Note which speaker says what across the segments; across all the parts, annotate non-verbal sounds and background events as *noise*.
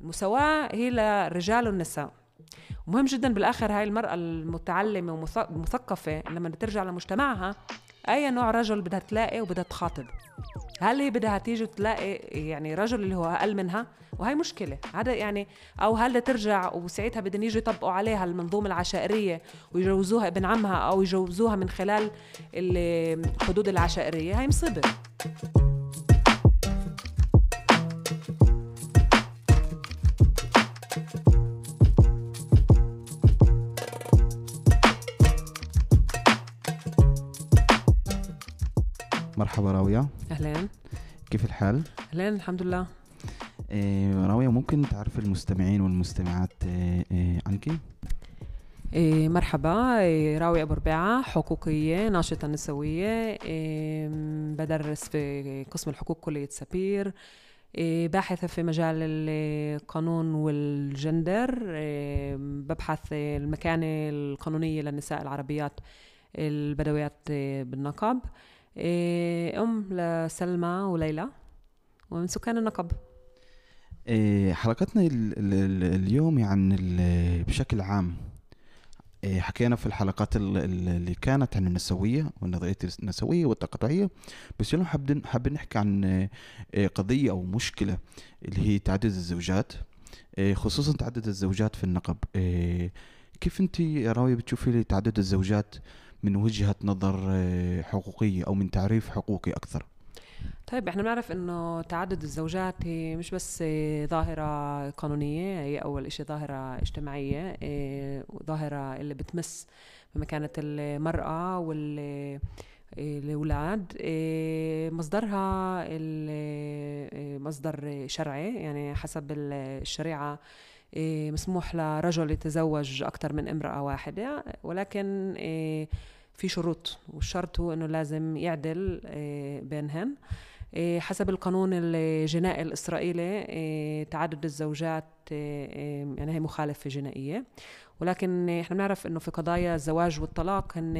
Speaker 1: المساواة هي للرجال والنساء مهم جدا بالآخر هاي المرأة المتعلمة ومثقفة لما ترجع لمجتمعها أي نوع رجل بدها تلاقي وبدها تخاطب؟ هل هي بدها تيجي تلاقي يعني رجل اللي هو أقل منها؟ وهي مشكلة. هذا يعني أو هل ترجع وساعتها بدهم يجوا يطبقوا عليها المنظومة العشائرية ويجوزوها ابن عمها أو يجوزوها من خلال الحدود العشائرية؟ هي مصيبة.
Speaker 2: مرحبا راوية.
Speaker 1: أهلين.
Speaker 2: كيف الحال؟
Speaker 1: أهلين الحمد لله.
Speaker 2: إيه راوية ممكن تعرف المستمعين والمستمعات إيه إيه عنك؟
Speaker 1: إيه مرحبا. إيه راوية أبو ربيعة حقوقية ناشطة نسوية. إيه بدرس في قسم الحقوق كلية سبير. إيه باحثة في مجال القانون والجندر. إيه ببحث المكانة القانونية للنساء العربيات البدويات بالنقب إيه، أم لسلمى وليلى ومن سكان النقب.
Speaker 2: إيه، حلقتنا اليوم يعني بشكل عام إيه، حكينا في الحلقات اللي كانت عن النسوية والنظرية النسوية والتقاطعية بس اليوم حابين حابين نحكي عن قضية أو مشكلة اللي هي تعدد الزوجات خصوصا تعدد الزوجات في النقب. كيف يا راوية بتشوفي تعدد الزوجات من وجهة نظر آه، حقوقية أو من تعريف حقوقي أكثر؟
Speaker 1: طيب إحنا بنعرف إنه تعدد الزوجات هي مش بس ظاهرة قانونية هي أول إشي ظاهرة اجتماعية آه، ظاهرة اللي بتمس بمكانة المرأة وال الأولاد آه، مصدرها مصدر شرعي يعني حسب الشريعة إيه، مسموح لرجل يتزوج أكثر من امرأة واحدة ولكن إيه، في شروط والشرط هو أنه لازم يعدل إيه، بينهن. حسب القانون الجنائي الإسرائيلي تعدد الزوجات يعني هي مخالفة جنائية. ولكن إحنا بنعرف إنه في قضايا الزواج والطلاق هن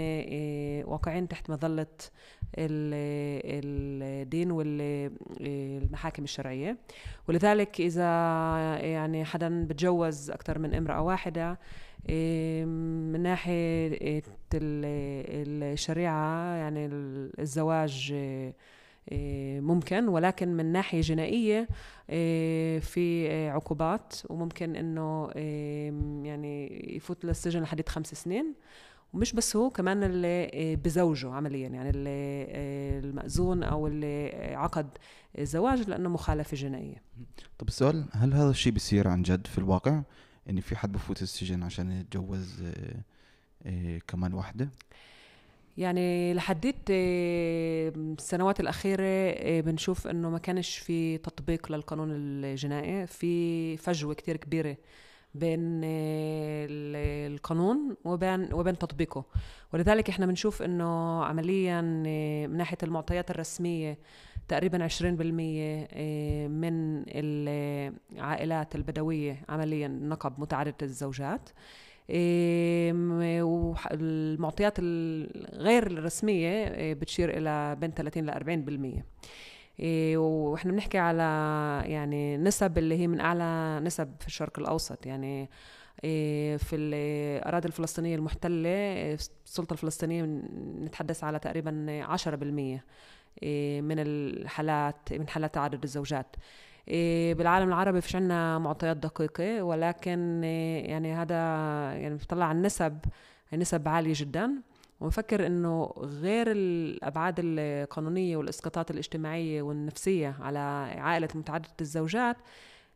Speaker 1: واقعين تحت مظلة الدين والمحاكم الشرعية. ولذلك إذا يعني حدا بتجوز أكثر من امرأة واحدة من ناحية الشريعة يعني الزواج ممكن ولكن من ناحية جنائية آه، في آه، عقوبات وممكن إنه يعني يفوت للسجن لحد خمس سنين ومش بس هو كمان اللي بزوجه عمليا يعني اللي المأذون أو اللي عقد الزواج لأنه مخالفة جنائية.
Speaker 2: طب السؤال هل هذا الشيء بيصير عن جد في الواقع؟ يعني في حد بفوت السجن عشان يتجوز كمان واحدة؟
Speaker 1: يعني لحديت آه، السنوات الأخيرة آه، بنشوف إنه ما كانش في تطبيق للقانون الجنائي في فجوة كتير كبيرة بين آه، القانون وبين وبين تطبيقه. ولذلك إحنا بنشوف إنه عمليا من ناحية المعطيات الرسمية تقريبا 20% من العائلات البدوية عمليا نقب متعدده الزوجات. والمعطيات الغير الرسمية إيه، بتشير إلى بين 30 ل 40% إيه، وإحنا بنحكي على يعني نسب اللي هي من أعلى نسب في الشرق الأوسط. يعني إيه، في الأراضي الفلسطينية المحتلة السلطة الفلسطينية نتحدث على تقريبا 10% من الحالات من حالات تعدد الزوجات. بالعالم العربي فيش عنا معطيات دقيقة ولكن إيه، يعني هذا يعني بيطلع على النسب نسب عالية جدا. ونفكر إنه غير الأبعاد القانونية والإسقاطات الاجتماعية والنفسية على عائلة متعددة الزوجات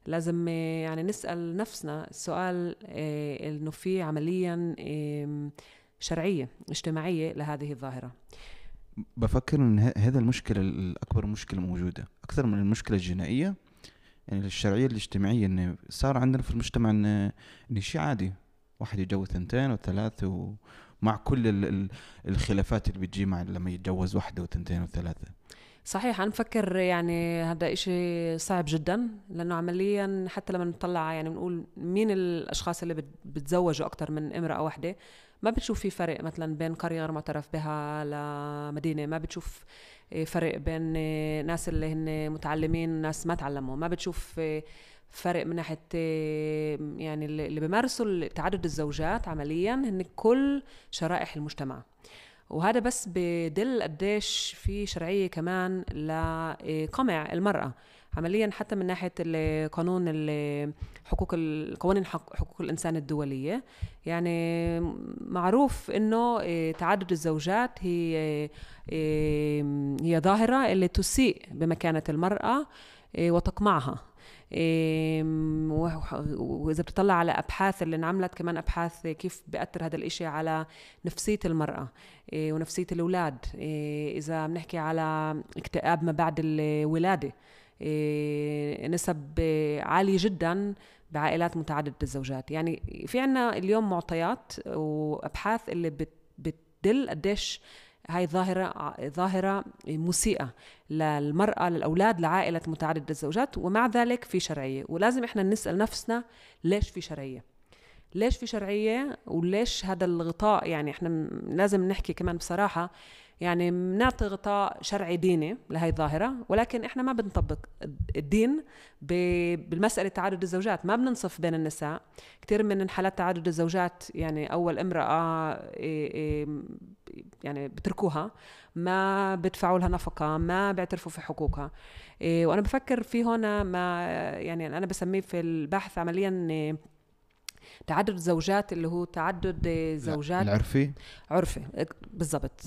Speaker 1: لازم يعني نسأل نفسنا السؤال إيه، إنه في عمليا شرعية اجتماعية لهذه الظاهرة.
Speaker 2: بفكر إن هذا المشكلة الأكبر مشكلة موجودة أكثر من المشكلة الجنائية يعني الشرعية الاجتماعية انه صار عندنا في المجتمع ان إن شيء عادي. واحد يتجوز ثنتين وثلاثه ومع كل الخلافات اللي بتجي مع لما يتجوز واحدة وثنتين وثلاثة.
Speaker 1: صحيح أنا بفكر يعني هذا إشي صعب جدا لأنه عمليا حتى لما نطلع يعني بنقول مين الأشخاص اللي بتزوجوا أكثر من امرأة واحدة ما بتشوف في فرق مثلا بين قرية غير معترف بها لمدينه ما بتشوف فرق بين ناس اللي هن متعلمين وناس ما تعلموا. ما بتشوف فرق من ناحية يعني اللي بيمارسوا تعدد الزوجات عمليا هن كل شرائح المجتمع. وهذا بس بدل قديش في شرعية كمان لقمع المرأة. عمليا حتى من ناحية القانون ال- حقوق قوانين حق- حقوق الإنسان الدولية. يعني معروف إنه إيه، تعدد الزوجات هي إيه، هي ظاهرة اللي تسيء بمكانة المرأة إيه، وتقمعها. وإذا بتطلع على أبحاث اللي انعملت كمان أبحاث كيف بيأثر هذا الإشي على نفسية المرأة ونفسية الأولاد. إذا بنحكي على اكتئاب ما بعد الولادة. نسب إيه، عالية جدا بعائلات متعددة الزوجات يعني في عنا اليوم معطيات وأبحاث اللي بت- بتدل قديش هاي ظاهرة ظاهرة مسيئة للمرأة للأولاد لعائلة متعددة الزوجات ومع ذلك في شرعية. ولازم إحنا نسأل نفسنا ليش في شرعية؟ ليش في شرعية؟ وليش هذا الغطاء؟ يعني إحنا لازم نحكي كمان بصراحة يعني بنعطي غطاء شرعي ديني لهي الظاهرة ولكن إحنا ما بنطبق الدين بالمسألة تعدد الزوجات. ما بننصف بين النساء. كثير من حالات تعدد الزوجات يعني أول امرأة إيه إيه يعني بتركوها ما بدفعوا لها نفقة ما بيعترفوا في حقوقها. إيه وأنا بفكر في هنا ما يعني أنا بسميه في البحث عمليا تعدد الزوجات اللي هو تعدد زوجات
Speaker 2: العرفي.
Speaker 1: عرفي بالضبط.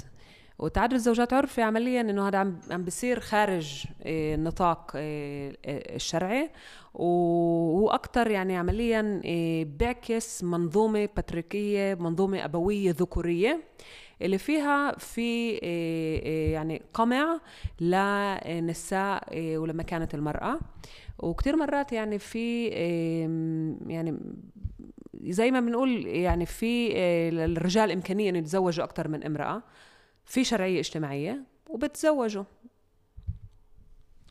Speaker 1: وتعدد الزوجات عرفي عمليا إنه هذا عم عم بيصير خارج النطاق إيه، إيه، الشرعي. وهو أكثر يعني عمليا إيه، بيعكس منظومة باتريكية منظومة أبوية ذكورية اللي فيها في يعني قمع للنساء ولمكانة المرأة. وكثير مرات يعني في يعني زي ما بنقول يعني في آه، للرجال إمكانية إنه يتزوجوا أكثر من امرأة. في شرعية اجتماعية وبتزوجوا.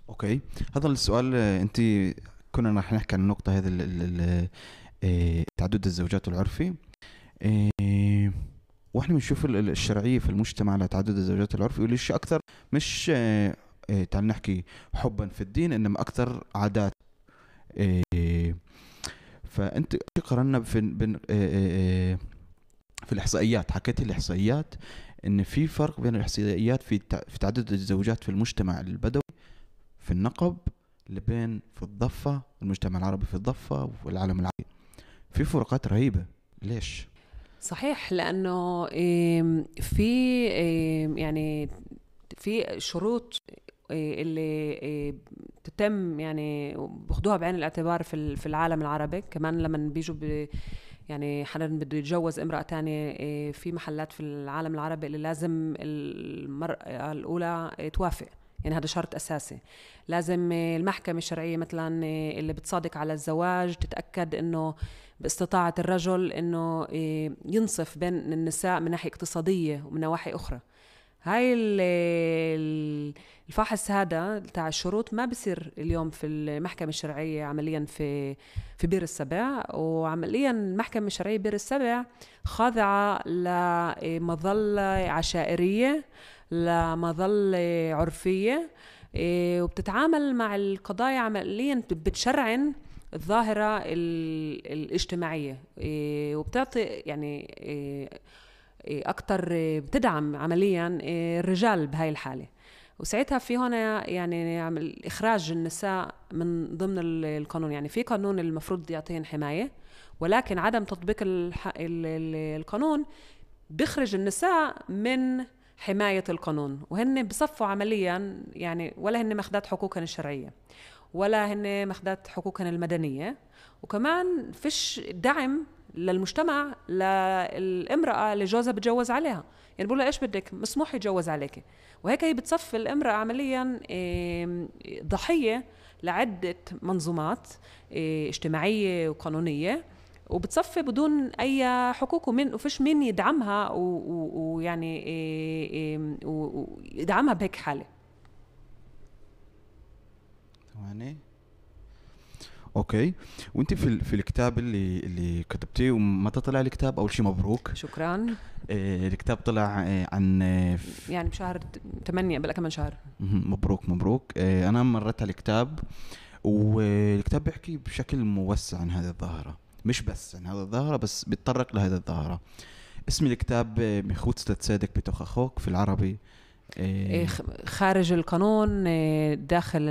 Speaker 2: أوكي. هذا السؤال آه، أنت كنا رح نحكي عن النقطة هذه آه، تعدد الزوجات العرفي. آه، وإحنا بنشوف ال- ال- الشرعية في المجتمع لتعدد الزوجات العرفي واللي شيء أكثر مش تعال نحكي حبا في الدين إنما أكثر عادات. فأنت قررنا في في الإحصائيات حكيت الإحصائيات. إن في فرق بين الإحصائيات في في تعدد الزوجات في المجتمع البدوي في النقب لبين في الضفة المجتمع العربي في الضفة والعالم العربي. في فروقات رهيبة. ليش؟
Speaker 1: صحيح لأنه في يعني في شروط آه، اللي آه، تتم يعني باخدوها بعين الاعتبار في في العالم العربي. كمان لما بيجوا يعني حدا بده يتجوز امرأة تانية آه، في محلات في العالم العربي اللي لازم المرأة الأولى آه، توافق. يعني هذا شرط أساسي. لازم آه، المحكمة الشرعية مثلا اللي بتصادق على الزواج تتأكد إنه باستطاعة الرجل آه، ينصف بين النساء من ناحية اقتصادية ومن نواحي أخرى. هاي ال- ال- الفحص هذا تاع الشروط ما بصير اليوم في المحكمة الشرعية عمليا في في بير السبع وعمليا المحكمة الشرعية بير السبع خاضعة لمظلة عشائرية لمظلة عرفية إيه، وبتتعامل مع القضايا عمليا بتشرعن الظاهرة ال- الاجتماعية إيه، وبتعطي يعني إيه، أكتر إيه، بتدعم عمليا إيه، الرجال بهاي الحالة. وساعتها في هنا يعني عمل إخراج النساء من ضمن ال- القانون. يعني في قانون المفروض يعطيهن حماية ولكن عدم تطبيق. القانون بيخرج النساء من حماية القانون. وهن بصفوا عمليا يعني ولا هن ماخذات حقوقهن الشرعية ولا هن ماخذات حقوقهن المدنية. وكمان فيش دعم للمجتمع للامرأة اللي جوزها بتجوز عليها. يعني بقول لها إيش بدك؟ مسموح يتجوز عليك وهيك هي بتصفي الامرأة عمليا ضحية لعدة منظومات إيه، اجتماعية وقانونية وبتصفي بدون أي حقوق ومن وفيش مين يدعمها ويعني و- ويدعمها بهيك حالة.
Speaker 2: ثواني. أوكي. وأنت في ال- في الكتاب اللي اللي كتبتيه ومتى طلع الكتاب أول شيء مبروك.
Speaker 1: شكرا.
Speaker 2: آه، الكتاب طلع آه، عن آه،
Speaker 1: يعني بشهر 8 بلا كمان شهر.
Speaker 2: مبروك مبروك. آه، أنا مريت على الكتاب والكتاب بيحكي بشكل موسع عن هذه الظاهرة. مش بس عن هذه الظاهرة بس بيتطرق لهذه الظاهرة. اسم الكتاب مخوت تتصادق بتوخ أخوك في العربي.
Speaker 1: إيه، خ- خارج القانون إيه، داخل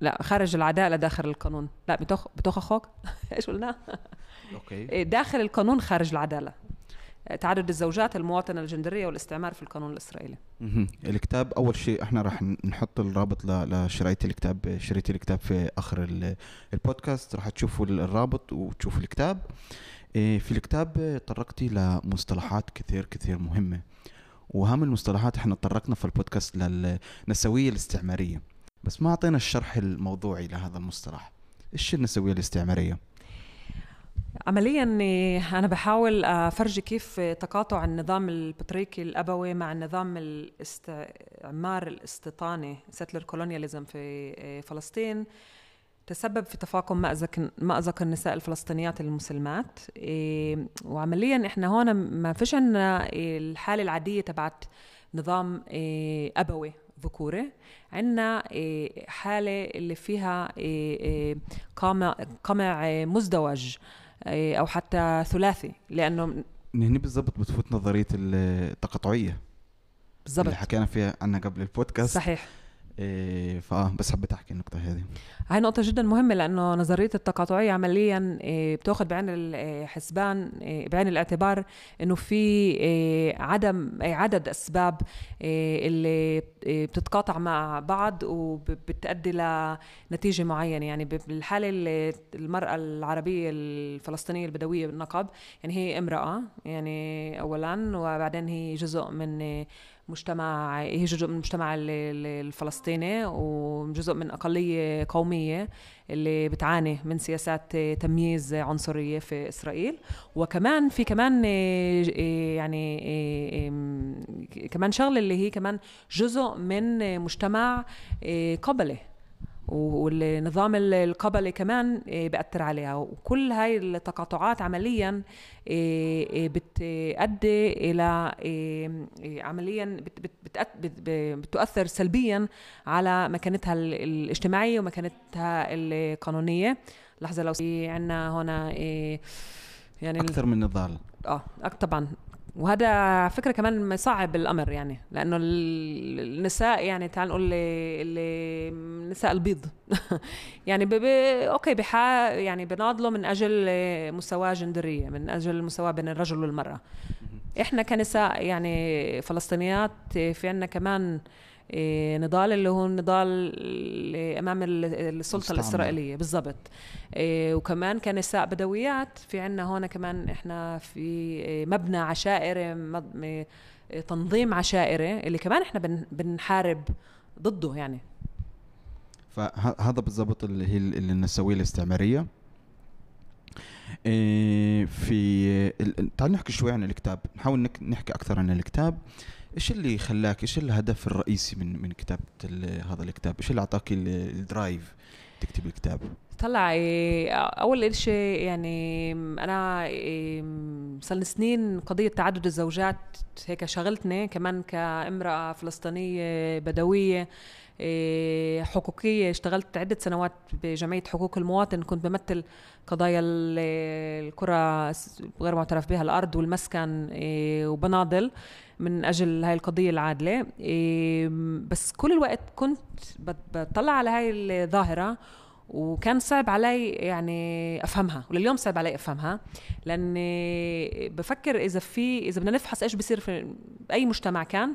Speaker 1: لا خارج العدالة داخل القانون. لا بتوخ بتوخ أخوك؟ *laughs* إيش قلنا؟
Speaker 2: أوكي.
Speaker 1: إيه، داخل القانون خارج العدالة. تعدد الزوجات المواطنة الجندرية والاستعمار في القانون الإسرائيلي.
Speaker 2: مهم. الكتاب أول شيء إحنا راح نحط الرابط ل- لشرايه الكتاب شريت الكتاب في آخر ال- البودكاست. راح تشوفوا ال- الرابط وتشوفوا الكتاب. إيه، في الكتاب طرقتي لمصطلحات كثير كثير مهمة. وأهم المصطلحات إحنا طرقنا في البودكاست للنسويه الاستعمارية. بس ما أعطينا الشرح الموضوعي لهذا المصطلح. إيش النسويه الاستعمارية؟
Speaker 1: عمليا أنا بحاول أفرجي كيف تقاطع النظام البطريقي الأبوي مع النظام الاستعمار الاستيطاني settler colonialism في فلسطين. تسبب في تفاقم مأزق مأزق النساء الفلسطينيات المسلمات. إيه، وعمليا إحنا هون ما فيش عندنا الحالة العادية تبعت نظام إيه، أبوي. ذكوري عندنا إيه، حالة اللي فيها إيه، إيه، قمع قمع مزدوج أو حتى ثلاثي لأنه
Speaker 2: هنا بالضبط بتفوت نظرية التقاطعية.
Speaker 1: بالضبط.
Speaker 2: اللي حكينا فيها عنها قبل البودكاست.
Speaker 1: صحيح.
Speaker 2: إيه بس حبيت أحكي النقطة هذه
Speaker 1: هاي نقطة جدا مهمة لأنه نظرية التقاطعية عمليا إيه، بتأخذ بعين الحسبان إيه، بعين الاعتبار إنه في إيه، عدم إيه، عدد أسباب إيه، اللي إيه، بتتقاطع مع بعض وبتؤدي لنتيجة معينة. يعني بالحالة اللي المرأة العربية الفلسطينية البدوية بالنقب يعني هي امرأة يعني أولا وبعدين هي جزء من إيه، مجتمع هي جزء من المجتمع ال- ال- الفلسطيني وجزء من أقلية قومية اللي بتعاني من سياسات تمييز عنصرية في إسرائيل. وكمان في كمان إيه، يعني إيه، كمان شغلة اللي هي كمان جزء من مجتمع إيه، قبلي. والنظام ال- القبلي كمان إيه، بأثر عليها. وكل هاي التقاطعات عمليا إيه، إيه، بتؤدي إلى عمليا بتؤثر سلبيا على مكانتها ال- الاجتماعية ومكانتها القانونية. لحظة لو في عنا هنا يعني
Speaker 2: أكثر من نضال
Speaker 1: آه طبعا. وهذا فكرة كمان يصعب الأمر يعني لأنه ال- النساء يعني تعال نقول اللي- اللي نساء البيض. *laughs* يعني ب... ب... أوكي بحا يعني بناضلوا من أجل مساواه جندرية من أجل المساواه بين الرجل والمرأة. إحنا كنساء يعني فلسطينيات في عنا كمان إيه، نضال اللي هو النضال اللي أمام ال-
Speaker 2: السلطة.
Speaker 1: الإسرائيلية. بالضبط. إيه، وكمان كنساء بدويات. في عنا هون كمان إحنا في إيه، مبنى عشائري إيه، تنظيم عشائري اللي كمان إحنا بن- بنحارب ضده يعني.
Speaker 2: فهذا بالضبط اللي هي ال- النسويه الاستعمارية. إيه، في ال- تعال نحكي شوي عن الكتاب. نحاول نحكي أكثر عن الكتاب. إيش اللي خلاك إيش الهدف الرئيسي من من كتابة هذا الكتاب؟ إيش اللي أعطاك ال- الدرايف تكتب الكتاب؟
Speaker 1: طلع إيه، أول شيء يعني أنا إيه، صار سنين قضية تعدد الزوجات هيك شغلتني كمان كامرأة فلسطينية بدوية إيه، حقوقية. اشتغلت عدة سنوات بجمعية حقوق المواطن. كنت بمثل قضايا ال- الكره غير معترف بها الأرض والمسكن وبناضل من أجل هاي القضية العادلة. بس كل الوقت كنت بطلع على هاي الظاهرة وكان صعب علي يعني أفهمها ولليوم صعب علي أفهمها لاني بفكر إذا في إذا بدنا نفحص إيش بصير في أي مجتمع كان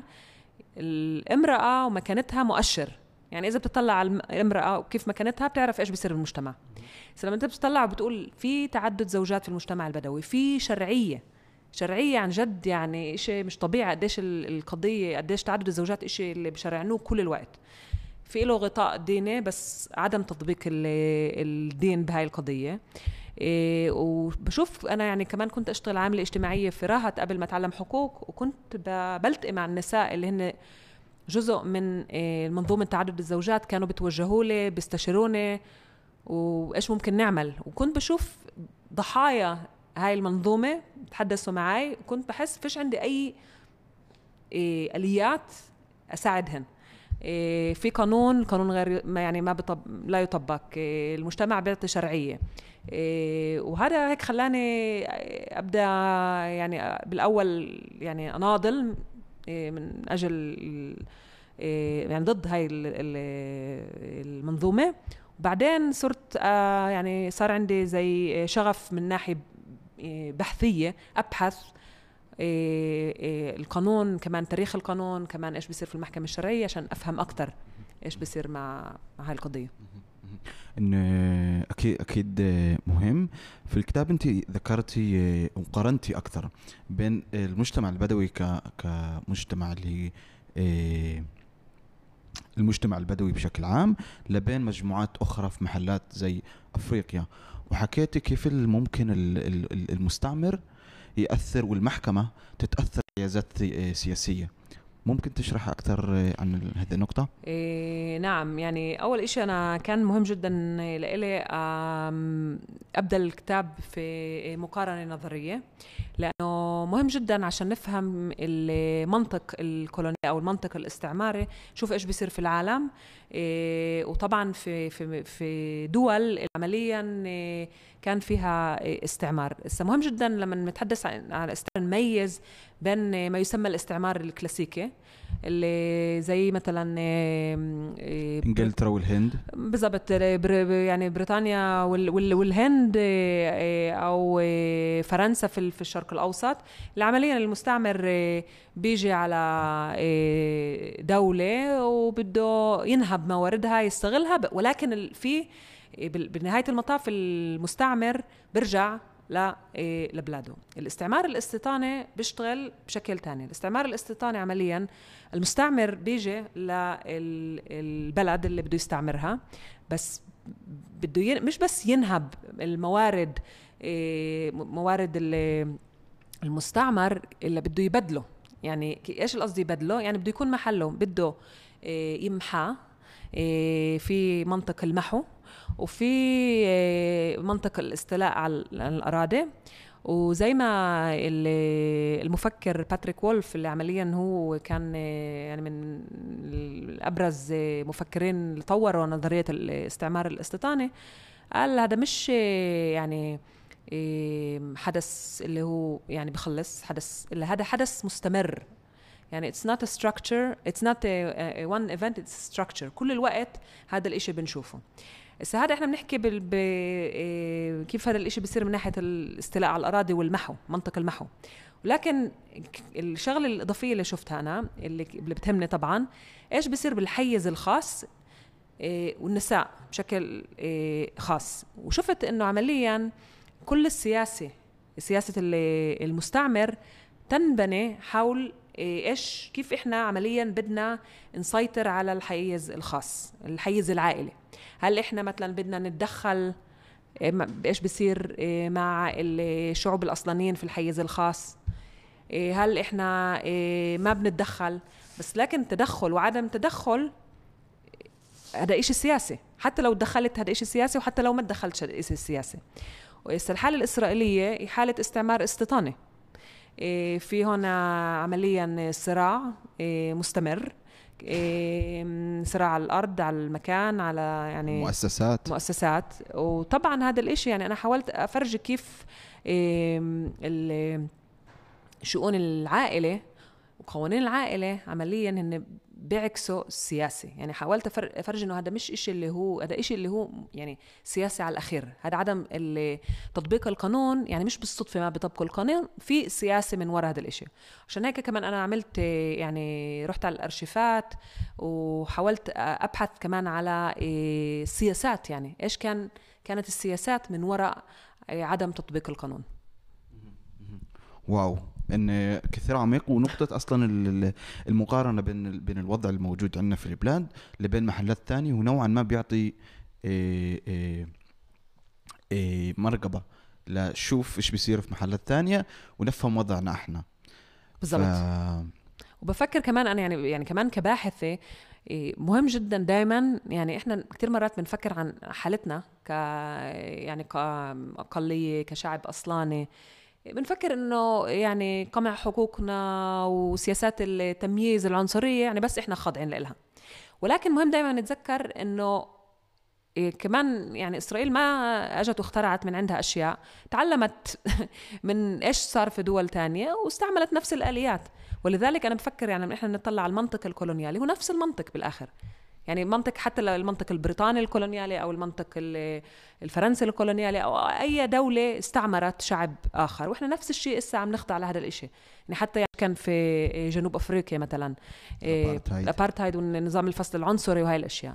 Speaker 1: الامرأة ومكانتها مؤشر. يعني إذا بتطلع على الامرأة وكيف مكانتها بتعرف إيش بصير بالمجتمع بس لما أنت بتطلع وبتقول في تعدد زوجات في المجتمع البدوي في شرعية شرعية عن جد يعني إشي مش طبيعي قديش ال- القضية قديش تعدد الزوجات إشي اللي بشرعنوه كل الوقت. في له غطاء ديني بس عدم تطبيق ال- الدين بهاي القضية. إيه وبشوف أنا يعني كمان كنت أشتغل عاملة اجتماعية في راهت قبل ما أتعلم حقوق وكنت بلتقي مع النساء اللي هن جزء من إيه، منظومة تعدد الزوجات كانوا بتوجهوا لي بيستشيروني وإيش ممكن نعمل؟ وكنت بشوف ضحايا هاي المنظومة تحدثوا معي وكنت بحس فيش عندي أي إيه آليات أساعدهن. إيه، في قانون قانون غير ما يعني ما بطب لا يطبق إيه، المجتمع بيعطي شرعية. إيه، وهذا هيك خلاني أبدأ يعني بالأول يعني أناضل من أجل يعني ضد هاي المنظومة. وبعدين صرت آه، يعني صار عندي زي شغف من ناحية بحثية أبحث إيه، إيه، القانون كمان تاريخ القانون كمان إيش بيصير في المحكمة الشرعية عشان أفهم أكثر إيش بيصير مع هاي القضية.
Speaker 2: انه أكيد أكيد مهم. في الكتاب أنت ذكرتي وقارنتي أكثر بين المجتمع البدوي كمجتمع اللي إيه، المجتمع البدوي بشكل عام لبين مجموعات أخرى في محلات زي أفريقيا. وحكيتي كيف ممكن المستعمر يأثر والمحكمة تتأثر بحيازات سياسية. ممكن تشرح أكثر عن هذه النقطة؟
Speaker 1: إيه نعم. يعني أول إشي أنا كان مهم جدا لإلي أبدأ الكتاب في مقارنة نظرية لأنه مهم جدا عشان نفهم المنطق الكولوني أو المنطق الاستعماري شوف إيش بيصير في العالم. إيه وطبعا في في في دول عمليا إيه كان فيها استعمار. هسه مهم جدا لما نتحدث عن نميز بين ما يسمى الاستعمار الكلاسيكي اللي زي مثلا
Speaker 2: إنجلترا والهند.
Speaker 1: بالضبط يعني بريطانيا والهند أو فرنسا في في الشرق الأوسط. اللي عمليا المستعمر بيجي على دولة وبده ينهب مواردها يستغلها ولكن في بنهاية المطاف المستعمر برجع إيه، لبلاده. الاستعمار الاستيطاني بيشتغل بشكل تاني. الاستعمار الاستيطاني عمليا المستعمر بيجي للبلد اللي بده يستعمرها بس بده ين... مش بس ينهب الموارد إيه، موارد المستعمر اللي بده يبدله. يعني إيش القصد يبدله؟ يعني بده يكون محله بده إيه، يمحى في منطق المحو. وفي آه، منطق الاستيلاء على الأراضي. وزي ما المفكر باتريك وولف اللي عمليا هو كان آه، يعني من الأبرز مفكرين اللي طوروا نظرية الاستعمار الاستيطاني قال هذا مش يعني حدث اللي هو يعني بخلص حدث اللي هذا حدث مستمر. يعني it's not a structure it's not a, a one event it's a structure. كل الوقت هذا الإشي بنشوفه. هسه هذا إحنا بنحكي بال... ب... إيه، كيف هذا الإشي بيصير من ناحية الاستيلاء على الأراضي والمحو منطق المحو. ولكن الشغلة الإضافية اللي شفتها أنا اللي, اللي بتهمني طبعا إيش بيصير بالحيز الخاص إيه والنساء بشكل إيه خاص. وشفت إنه عمليا كل السياسة سياسة المستعمر تنبني حول إيش كيف إحنا عمليا بدنا نسيطر على الحيز الخاص الحيز العائلي. هل إحنا مثلا بدنا نتدخل إيه، إيش بصير إيه، مع الشعوب الأصلانيين في الحيز الخاص؟ هل إحنا ما بنتدخل؟ بس لكن تدخل وعدم تدخل هذا إشي سياسي. حتى لو تدخلت هذا إشي سياسي وحتى لو ما تدخلتش هذا إشي سياسي. الحالة الإسرائيلية؟ حالة استعمار استيطاني. إيه، في هنا عمليا صراع إيه، مستمر. إيه، صراع على الأرض على المكان على يعني
Speaker 2: مؤسسات.
Speaker 1: مؤسسات. وطبعا هذا الإشي يعني أنا حاولت أفرجي كيف شؤون العائلة وقوانين العائلة عمليا هن بيعكسوا السياسة يعني حاولت افرج إنه هذا مش إشي اللي هو هذا إشي اللي هو يعني سياسي على الأخير. هذا عدم تطبيق القانون يعني مش بالصدفة ما بيطبقوا القانون في سياسة من وراء هذا الإشي. عشان هيك كمان أنا عملت يعني رحت على الأرشيفات وحاولت أبحث كمان على السياسات يعني. إيش كان كانت السياسات من وراء عدم تطبيق القانون.
Speaker 2: واو. إن كثير عميق ونقطة أصلا المقارنة بين بين الوضع الموجود عندنا في البلاد لبين محلات ثانية ونوعا ما بيعطي إيه إيه إيه مرقبة لشوف إيش بيصير في محلات ثانية ونفهم وضعنا إحنا.
Speaker 1: بالضبط. ف... وبفكر كمان أنا يعني يعني كمان كباحثة مهم جدا دائما يعني إحنا كثير مرات بنفكر عن حالتنا ك يعني كاقليه كشعب أصلاني. بنفكر إنه يعني قمع حقوقنا وسياسات التمييز العنصرية يعني بس إحنا خاضعين لها ولكن مهم دائما نتذكر إنه كمان يعني إسرائيل ما أجت واخترعت من عندها أشياء تعلمت *laughs* من إيش صار في دول تانية واستعملت نفس الآليات. ولذلك أنا بفكر يعني إحنا نطلع على المنطق الكولونيالي هو نفس المنطق بالآخر. يعني منطق حتى المنطق البريطاني الكولونيالي أو المنطق الفرنسي الكولونيالي أو أي دولة استعمرت شعب آخر. وإحنا نفس الشيء إسا عم نخضع لهذا الشيء يعني حتى يعني كان في جنوب أفريقيا مثلا الابارتهايد والنظام الفصل العنصري وهي الأشياء.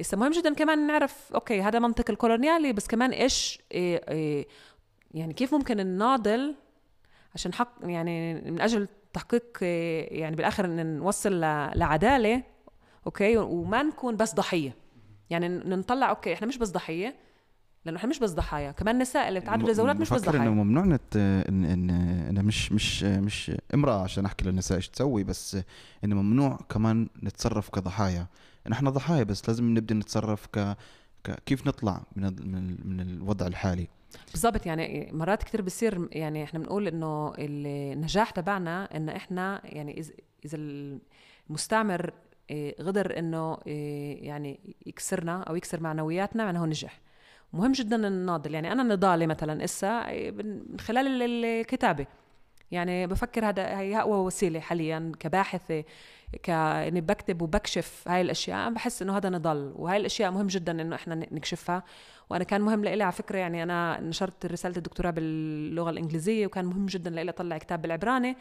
Speaker 1: هسه مهم جدا كمان نعرف okay هذا منطق الكولونيالي بس كمان إيش إيه إيه يعني كيف ممكن نناضل عشان حق يعني من أجل تحقيق إيه يعني بالآخر إن نوصل لعدالة okay؟ وما نكون بس ضحية. يعني نطلع okay إحنا مش بس ضحية لأنه إحنا مش بس ضحايا. كمان النساء اللي بتعدد الزوجات مش بس ضحايا
Speaker 2: إنه ممنوع نت ان ان أنا مش مش مش امرأة عشان أحكي للنساء إيش تسوي بس إنه ممنوع كمان نتصرف كضحايا. إحنا ضحايا بس لازم نبدا نتصرف ك... ك... كيف نطلع من ال... من, ال... من الوضع الحالي.
Speaker 1: بالضبط يعني مرات كتير بصير يعني إحنا بنقول إنه النجاح تبعنا إن إحنا يعني إذا المستعمر إيه، غدر إنه إيه، يعني يكسرنا أو يكسر معنوياتنا معناه نجح. مهم جدا الناضل. يعني أنا نضالي مثلا إسا إيه، من خلال الكتابة. يعني بفكر هذا هي أقوى وسيلة حاليا كباحثة كاني بكتب وبكشف هاي الأشياء. بحس إنه هذا نضال. وهاي الأشياء مهم جدا إنه إحنا نكشفها. وأنا كان مهم لي على فكرة يعني أنا نشرت رسالة الدكتوراه باللغة الإنجليزية وكان مهم جدا لي أطلع كتاب بالعبراني.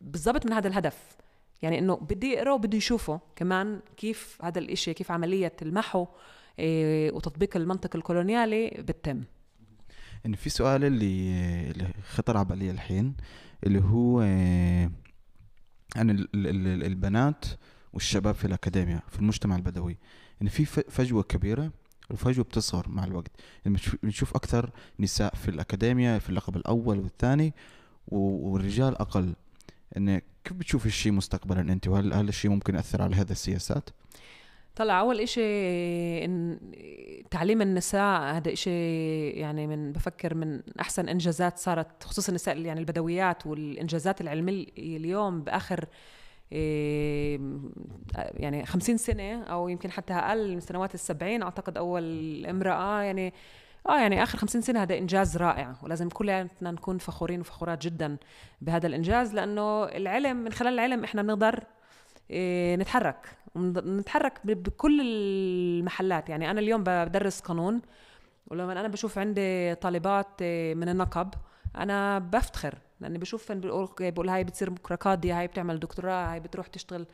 Speaker 1: بالضبط من هذا الهدف. يعني إنه بدي يقرا وبده يشوفه. كمان كيف هذا الإشي كيف عملية المحو إيه وتطبيق المنطق الكولونيالي بتتم.
Speaker 2: إن في سؤال اللي اللي خطر على بالي الحين اللي هو إيه عن البنات والشباب في الأكاديمية في المجتمع البدوي. إن في فجوة كبيرة الفجوة بتصغر مع الوقت. بنشوف أكثر نساء في الأكاديمية في اللقب الأول والثاني والرجال أقل. إن كيف بتشوف الشيء مستقبلا أنت وهل هل الشيء ممكن يأثر على هذه السياسات؟
Speaker 1: طلع أول إشي إن تعليم النساء هذا إشي يعني من بفكر من أحسن إنجازات صارت خصوصا النساء يعني البدويات والإنجازات العلمية اليوم بآخر إيه، يعني خمسين سنة أو يمكن حتى أقل من سنوات السبعين أعتقد أول امرأة يعني آه يعني آخر خمسين سنة هذا إنجاز رائع ولازم كلنا نكون فخورين وفخورات جدا بهذا الإنجاز لأنه العلم من خلال العلم إحنا بنقدر إيه، نتحرك نتحرك بكل المحلات. يعني أنا اليوم بدرس قانون ولما أنا بشوف عندي طالبات إيه، من النقب أنا بفتخر لأني بشوف بقول, هاي بتصير بكره قاضيه هاي بتعمل دكتوراه هاي بتروح تشتغل.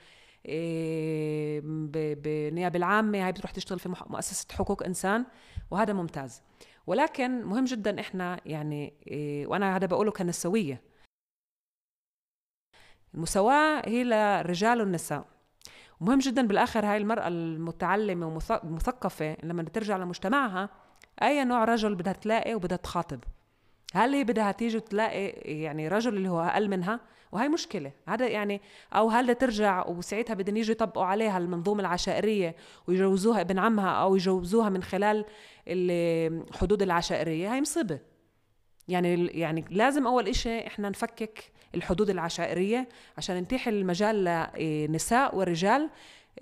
Speaker 1: بالنيابه العامة هاي بتروح تشتغل في مؤسسة حقوق إنسان وهذا ممتاز. ولكن مهم جدا إحنا يعني وأنا هذا بقوله كنسوية. المساواة هي للرجال والنساء. ومهم جدا بالآخر هاي المرأة المتعلمة ومثقفة لما ترجع لمجتمعها أي نوع رجل بدها تلاقي وبدها تخاطب. هل هي بدها تيجي تلاقي يعني رجل اللي هو أقل منها؟ وهي مشكلة. هذا يعني أو هل ترجع وساعتها بدهم يجوا يطبقوا عليها المنظومة العشائرية ويجوزوها ابن عمها أو يجوزوها من خلال الحدود العشائرية؟ هاي مصيبة. يعني يعني لازم أول إشي إحنا نفكك الحدود العشائرية عشان نتيح المجال لنساء ورجال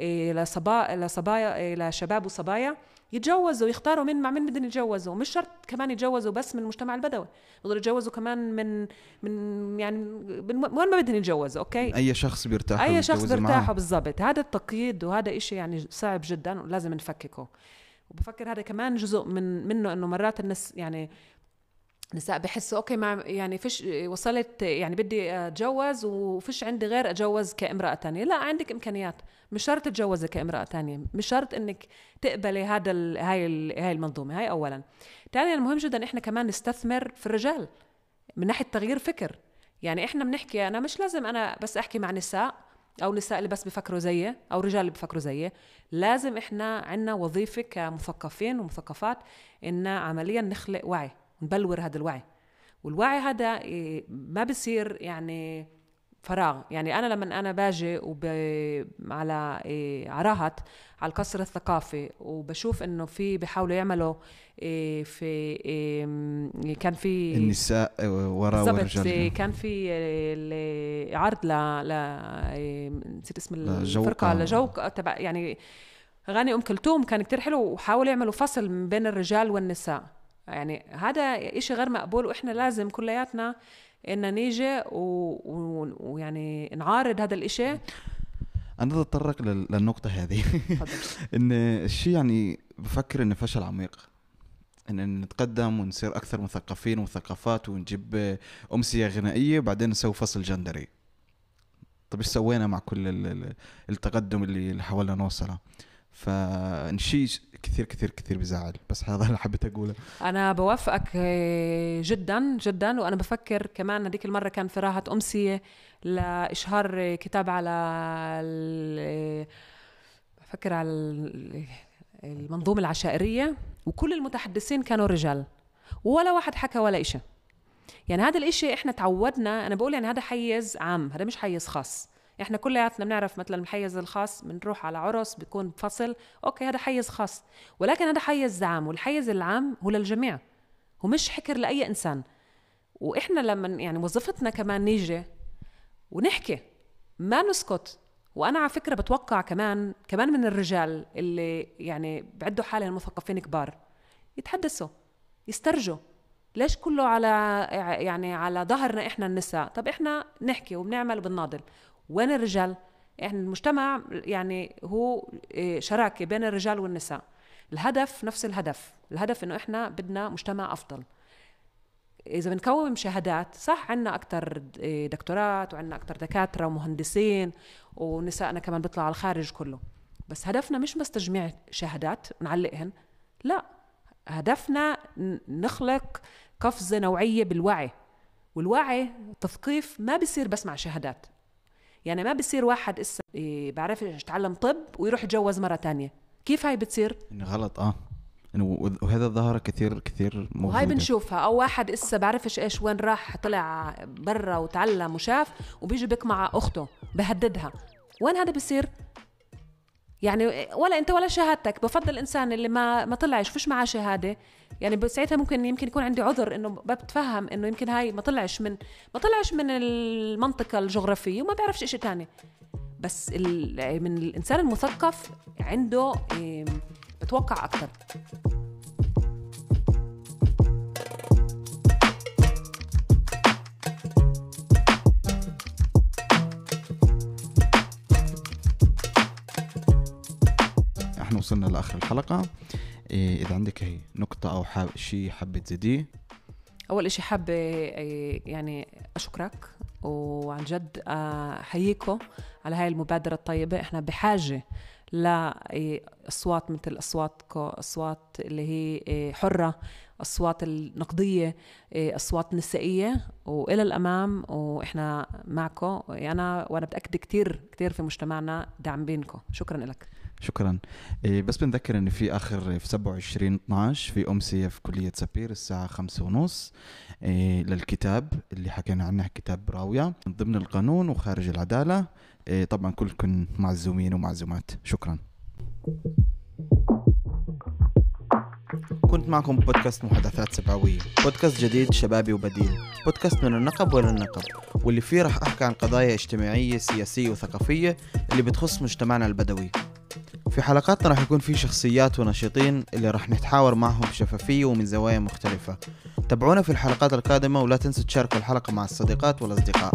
Speaker 1: إيه، لصبا لصبايا إيه، لشباب وصبايا. يتجوزوا يختاروا مين مع مين بدهم يتجوزوا. مش شرط كمان يتجوزوا بس من المجتمع البدوي. بيقدروا يتجوزوا كمان من من يعني من وين ما بدهم يتجوزوا أوكي؟
Speaker 2: أي شخص بيرتاح
Speaker 1: أي شخص بيرتاحوا بالضبط. هذا التقييد وهذا إشي يعني صعب جدا ولازم نفككه. وبفكر هذا كمان جزء من منه إنه مرات الناس يعني نساء بحسوا أوكي ما يعني فيش وصلت يعني بدي أتجوز وفيش عندي غير أتجوز كامراه تانية لا عندك إمكانيات. مش شرط تتجوزي كامرأة تانية مش شرط إنك تقبلي هذا ال هاي ال هاي المنظومة هاي اولا. ثانيا مهم جدا إحنا كمان نستثمر في الرجال من ناحية تغيير فكر. يعني إحنا بنحكي أنا مش لازم أنا بس أحكي مع نساء أو نساء اللي بس بفكروا زيي أو رجال اللي بفكروا زيي. لازم إحنا عندنا وظيفة كمثقفين ومثقفات إن عمليا نخلق وعي نبلور هذا الوعي. والوعي هذا إيه، ما بصير يعني فراغ. يعني أنا لما أنا باجي وب... على إيه عراهت على القصر الثقافي وبشوف إنه في بيحاولوا يعملوا إيه في إيه كان في
Speaker 2: النساء وراء
Speaker 1: بالضبط
Speaker 2: والرجال
Speaker 1: كان في ال- عرض ل ل إيه، نسيت اسم. الفرقة لجوق تبع يعني اغاني أم كلثوم كان كتير حلو وحاولوا يعملوا فصل بين الرجال والنساء. يعني هذا إشي غير مقبول وإحنا لازم كلياتنا ان نيجي ويعني نعارض هذا الإشي.
Speaker 2: أنا بدي اتطرق لل- للنقطة هذه. *laughs* إن الشيء يعني بفكر إنه فشل عميق. ان نتقدم ونصير أكثر مثقفين ومثقفات ونجيب أمسية غنائية وبعدين نسوي فصل جندري. طب إيش سوينا مع كل ال- ال- التقدم اللي اللي حاولنا نوصله؟ فشيء كثير كثير كثير بزعل بس هذا اللي حبيت أقوله.
Speaker 1: أنا بوافقك آه، جدا جدا. وأنا بفكر كمان هذيك المرة كان في راحة امسيه لإشهار كتاب على آه، بفكر على ال- المنظومة العشائرية وكل المتحدثين كانوا رجال. ولا واحد حكى ولا إشي. يعني هذا الإشي إحنا تعودنا أنا بقول يعني هذا حيز عام هذا مش حيز خاص. إحنا كلياتنا بنعرف مثلا الحيز الخاص بنروح على عرس بيكون فصل أوكي هذا حيز خاص. ولكن هذا حيز عام والحيز العام هو للجميع هو مش حكر لأي إنسان. وإحنا لما يعني وظيفتنا كمان نيجي ونحكي ما نسكت. وأنا على فكرة بتوقع كمان كمان من الرجال اللي يعني بعدوا حالهم مثقفين كبار. يتحدثوا يسترجوا. ليش كله على يعني على ظهرنا إحنا النساء؟ طب إحنا نحكي وبنعمل وبنناضل. وين الرجال؟ يعني المجتمع يعني هو إيه، شراكة بين الرجال والنساء. الهدف نفس الهدف. الهدف إنه إحنا بدنا مجتمع أفضل. إذا بنكون شهادات صح عندنا أكثر دكتورات وعندنا أكثر دكاترة ومهندسين ونسائنا كمان بيطلعوا على الخارج كله. بس هدفنا مش بس تجميع شهادات نعلقهن لا. هدفنا نخلق قفزة نوعية بالوعي. والوعي تثقيف ما بيصير بس مع شهادات. يعني ما بيصير واحد اسا إيه، بعرف يتعلم طب ويروح يتجوز مرة تانية. كيف هاي بتصير؟
Speaker 2: إنه غلط آه. وهذا ظاهره كثير كثير موجودة.
Speaker 1: وهاي بنشوفها. أو واحد اسا بعرفش إيش وين راح طلع برا وتعلم وشاف وبيجي بك مع أخته بهددها. وين هذا بصير يعني ولا انت ولا شهادتك. بفضل الإنسان اللي ما ما طلعش فيش معاه شهادة. يعني بساعتها ممكن يمكن يكون عندي عذر إنه بتفهم إنه يمكن هاي ما طلعش من ما طلعش من المنطقة الجغرافية وما بيعرفش شيء تاني. بس من الإنسان المثقف عنده إيه، بتوقع أكثر
Speaker 2: إحنا وصلنا لآخر الحلقة. إيه إذا عندك هي نقطة أو حاب شيء حابة تزيديه.
Speaker 1: أول إشي حابة إيه، يعني أشكرك وعن جد أحييكم على هاي المبادرة الطيبة. إحنا بحاجة لاصوات مثل اصواتكم أصوات اللي هي إيه، حرة أصوات النقدية إيه، أصوات نسائية. وإلى الأمام وإحنا معكم. أنا وأنا متاكده كثير كثير في مجتمعنا داعم بينكم. شكرا لك.
Speaker 2: شكرا. إيه بس بنذكر إن في آخر في 27 12 في امسيه في كلية سبير الساعة خمسة ونص إيه للكتاب اللي حكينا عنه كتاب راوية من ضمن القانون وخارج العدالة. إيه طبعا كلكم معزومين ومعزومات. شكرا. كنت معكم بودكاست محادثات سبعوية. بودكاست جديد شبابي وبديل. بودكاست من النقب وللنقب واللي فيه راح أحكي عن قضايا اجتماعية سياسية وثقافية اللي بتخص مجتمعنا البدوي. في حلقاتنا راح يكون في شخصيات ونشيطين اللي راح نتحاور معهم بشفافية ومن زوايا مختلفة. تابعونا في الحلقات القادمة ولا تنسوا تشاركوا الحلقة مع الصديقات والأصدقاء.